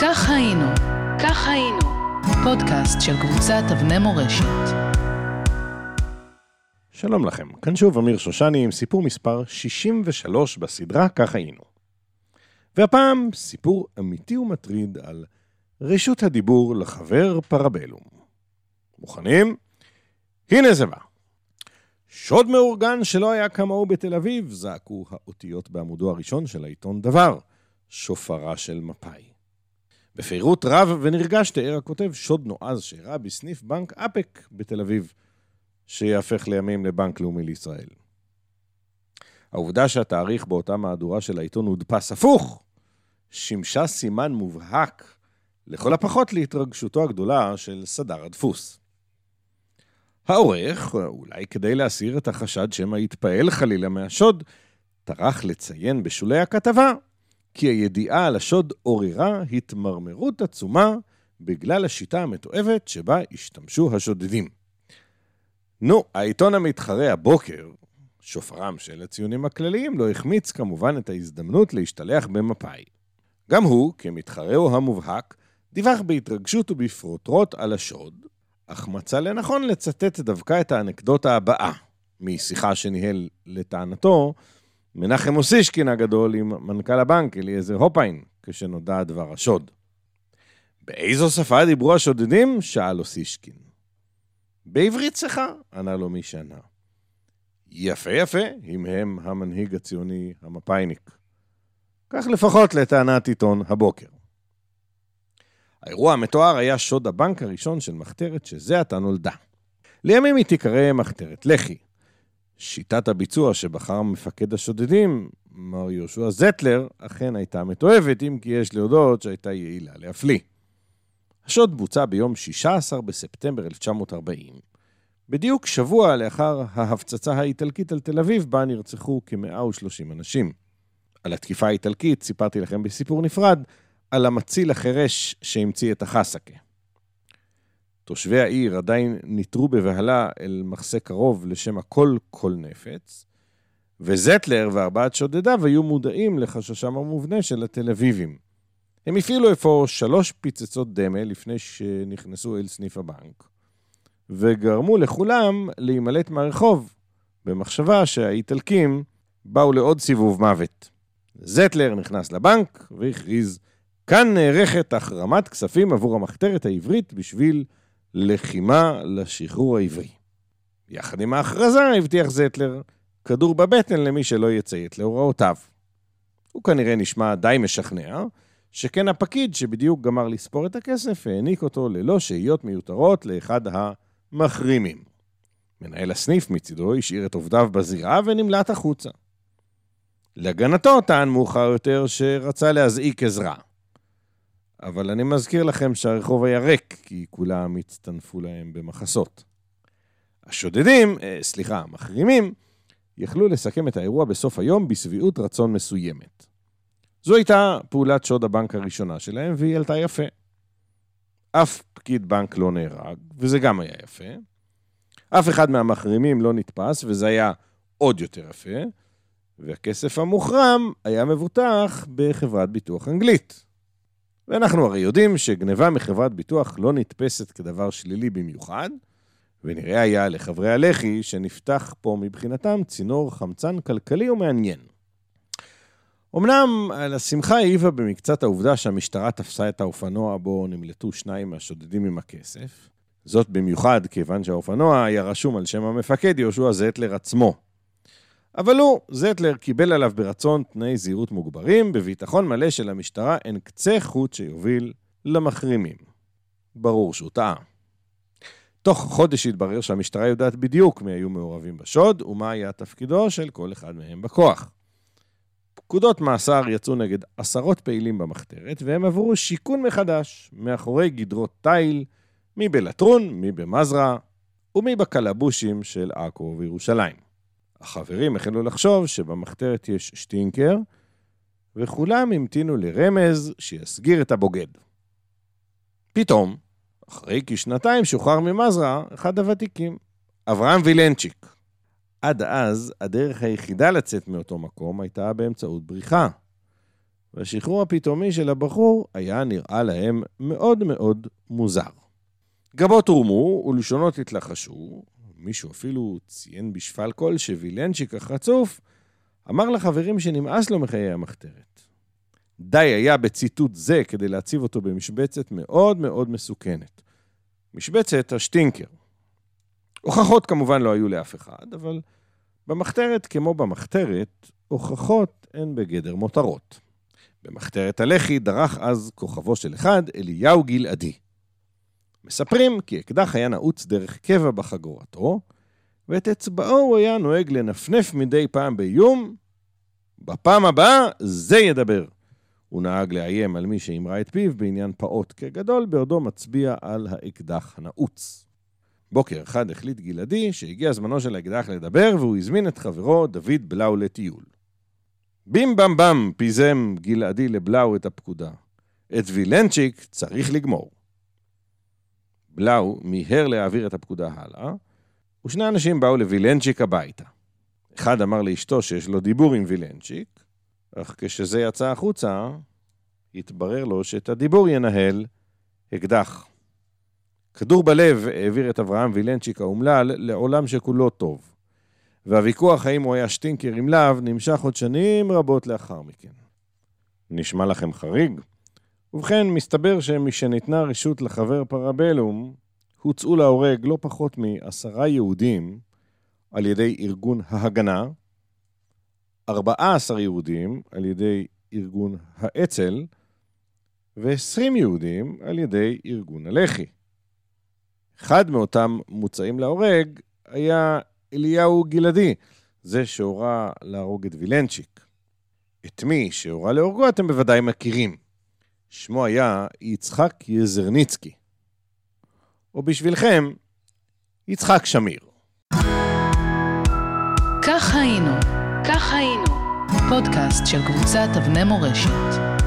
כך היינו, כך היינו, פודקאסט של קבוצת אבני מורשת. שלום לכם, כאן שוב אמיר שושני עם סיפור מספר 63 בסדרה כך היינו. והפעם סיפור אמיתי ומטריד על רשות הדיבור לחבר פרבלום. מוכנים? הנה זה בא. שוד מאורגן שלא היה כמוהו בתל אביב, זעקו האותיות בעמודו הראשון של העיתון דבר, שופרה של מפא"י. בפירוט רב ונרגש תיאר הכותב שוד נועז שאירע בסניף בנק אפק בתל אביב, שיהפך לימים לבנק לאומי לישראל. העובדה שהתאריך באותה מהדורה של העיתון הודפס הפוך, שימשה סימן מובהק, לכל הפחות להתרגשותו הגדולה של סדר הדפוס. העורך, אולי כדי להסיר את החשד שמא יתפעל חלילה מהשוד, טרח לציין בשולי הכתבה כי הידיעה על השוד עוררה התמרמרות עצומה בגלל השיטה המתועבת שבה השתמשו השודדים. נו, העיתון המתחרה הבוקר, שופרם של הציונים הכלליים, לא החמיץ כמובן את ההזדמנות להשתלח במפא"י. גם הוא, כמתחרהו המובהק, דיווח בהתרגשות ובפרוטרוט על השוד, אך מצא לנכון לצטט דווקא את האנקדוטה הבאה, משיחה שניהל לטענתו מנחם אוסישקין הגדול עם מנכ"ל הבנק אליעזר הופיין, כשנודע דבר השוד. באיזו שפה דיברו השודדים? שאל אוסישקין. בעברית צחה, ענה לו מי שענה. יפה יפה, המהם המנהיג הציוני המפאיניק. כך לפחות לטענת עיתון הבוקר. האירוע המתואר היה שוד הבנק הראשון של מחתרת שזה עתה נולדה. לימים היא תיקרא מחתרת לח"י. שיטת הביצוע שבחר מפקד השודדים, מר יהושע זטלר, אכן הייתה מתועבת, אם כי יש להודות שהייתה יעילה להפליא. השוד בוצע ביום 16 בספטמבר 1940, בדיוק שבוע לאחר ההפצצה האיטלקית על תל אביב, בה נרצחו כ-130 אנשים. על התקיפה האיטלקית סיפרתי לכם בסיפור נפרד, על המציל החירש שהמציא את החסקה. תושבי העיר עדיין ניטרו בבהלה אל מחסה קרוב לשם הכל כל נפץ, וזטלר וארבעת שודדיו היו מודעים לחששם המובנה של התל אביבים. הם הפעילו אפוא שלוש פיצצות דמה לפני שנכנסו אל סניף הבנק, וגרמו לכולם להימלט מהרחוב, במחשבה שהאיטלקים באו לעוד סיבוב מוות. זטלר נכנס לבנק והכריז, כאן נערכת החרמת כספים עבור המחתרת העברית בשביל לחימה לשחרור העברי. יחד עם ההכרזה הבטיח זטלר כדור בבטן למי שלא יציית להוראותיו. הוא כנראה נשמע די משכנע, שכן הפקיד שבדיוק גמר לספור את הכסף העניק אותו ללא שהיות מיותרות לאחד המחרימים. מנהל הסניף מצידו השאיר את עובדיו בזירה ונמלט החוצה. להגנתו טען מאוחר יותר שרצה להזעיק עזרה. אבל אני מזכיר לכם שהרחוב היה ריק, כי כולם הצטנפו להם במחסות. השודדים, אה, סליחה, המחרימים, יכלו לסכם את האירוע בסוף היום בשביעות רצון מסוימת. זו הייתה פעולת שוד הבנק הראשונה שלהם, והיא עלתה יפה. אף פקיד בנק לא נהרג, וזה גם היה יפה. אף אחד מהמחרימים לא נתפס, וזה היה עוד יותר יפה. והכסף המוחרם היה מבוטח בחברת ביטוח אנגלית. ואנחנו הרי יודעים שגניבה מחברת ביטוח לא נתפסת כדבר שלילי במיוחד, ונראה היה לחברי הלח"י שנפתח פה מבחינתם צינור חמצן כלכלי ומעניין. אמנם השמחה העיבה במקצת העובדה שהמשטרה תפסה את האופנוע בו נמלטו שניים מהשודדים עם הכסף. זאת במיוחד כיוון שהאופנוע היה רשום על שם המפקד יהושע זטלר עצמו, אבל הוא, זטלר, קיבל עליו ברצון תנאי זהירות מוגברים, בביטחון מלא של המשטרה אין קצה חוט שיוביל למחרימים. ברור שהוא טעה. תוך חודש התברר שהמשטרה יודעת בדיוק מי היו מעורבים בשוד ומה היה תפקידו של כל אחד מהם בכוח. פקודות מאסר יצאו נגד עשרות פעילים במחתרת, והם עברו שיכון מחדש מאחורי גדרות תיל, מי בלטרון, מי במזרע ומי בקלבושים של עכו וירושלים. החברים החלו לחשוב שבמחתרת יש שטינקר, וכולם המתינו לרמז שיסגיר את הבוגד. פתאום, אחרי כשנתיים שוחרר ממזרע אחד הוותיקים, אברהם וילנצ'יק. עד אז, הדרך היחידה לצאת מאותו מקום הייתה באמצעות בריחה. והשחרור הפתאומי של הבחור היה נראה להם מאוד מאוד מוזר. גבות הורמו ולשונות התלחשו, מישהו אפילו ציין בשפל קול שווילנצ'יק החצוף אמר לחברים שנמאס לו מחיי המחתרת. די היה בציטוט זה כדי להציב אותו במשבצת מאוד מאוד מסוכנת. משבצת השטינקר. הוכחות כמובן לא היו לאף אחד, אבל במחתרת כמו במחתרת, הוכחות הן בגדר מותרות. במחתרת הלח"י דרך אז כוכבו של אחד, אליהו גלעדי. מספרים כי אקדח היה נעוץ דרך קבע בחגורתו, ואת אצבעו הוא היה נוהג לנפנף מדי פעם באיום, בפעם הבאה זה ידבר. הוא נהג לאיים על מי שאימרה את פיו בעניין פעוט כגדול, בעודו מצביע על האקדח הנעוץ. בוקר אחד החליט גלעדי שהגיע זמנו של האקדח לדבר, והוא הזמין את חברו דוד בלאו לטיול. בים במ במ פיזם גלעדי לבלאו את הפקודה. את וילנצ'יק צריך לגמור. בלאו מיהר להעביר את הפקודה הלאה, ושני אנשים באו לווילנצ'יק הביתה. אחד אמר לאשתו שיש לו דיבור עם וילנצ'יק, אך כשזה יצא החוצה, התברר לו שאת הדיבור ינהל אקדח. כדור בלב העביר את אברהם וילנצ'יק האומלל לעולם שכולו טוב. והוויכוח האם הוא היה שטינקר עם להב נמשך עוד שנים רבות לאחר מכן. נשמע לכם חריג? ובכן, מסתבר שמשניתנה רשות לחבר פרבלום, הוצאו להורג לא פחות מעשרה יהודים על ידי ארגון ההגנה, 14 יהודים על ידי ארגון האצ"ל, ו-20 יהודים על ידי ארגון הלח"י. אחד מאותם מוצאים להורג היה אליהו גלעדי, זה שהורה להרוג את וילנצ'יק. את מי שהורה להורגו אתם בוודאי מכירים. שמו היה יצחק יזרניצקי. או בשבילכם, יצחק שמיר. כך היינו, כך היינו, פודקאסט של קבוצת אבני מורשת.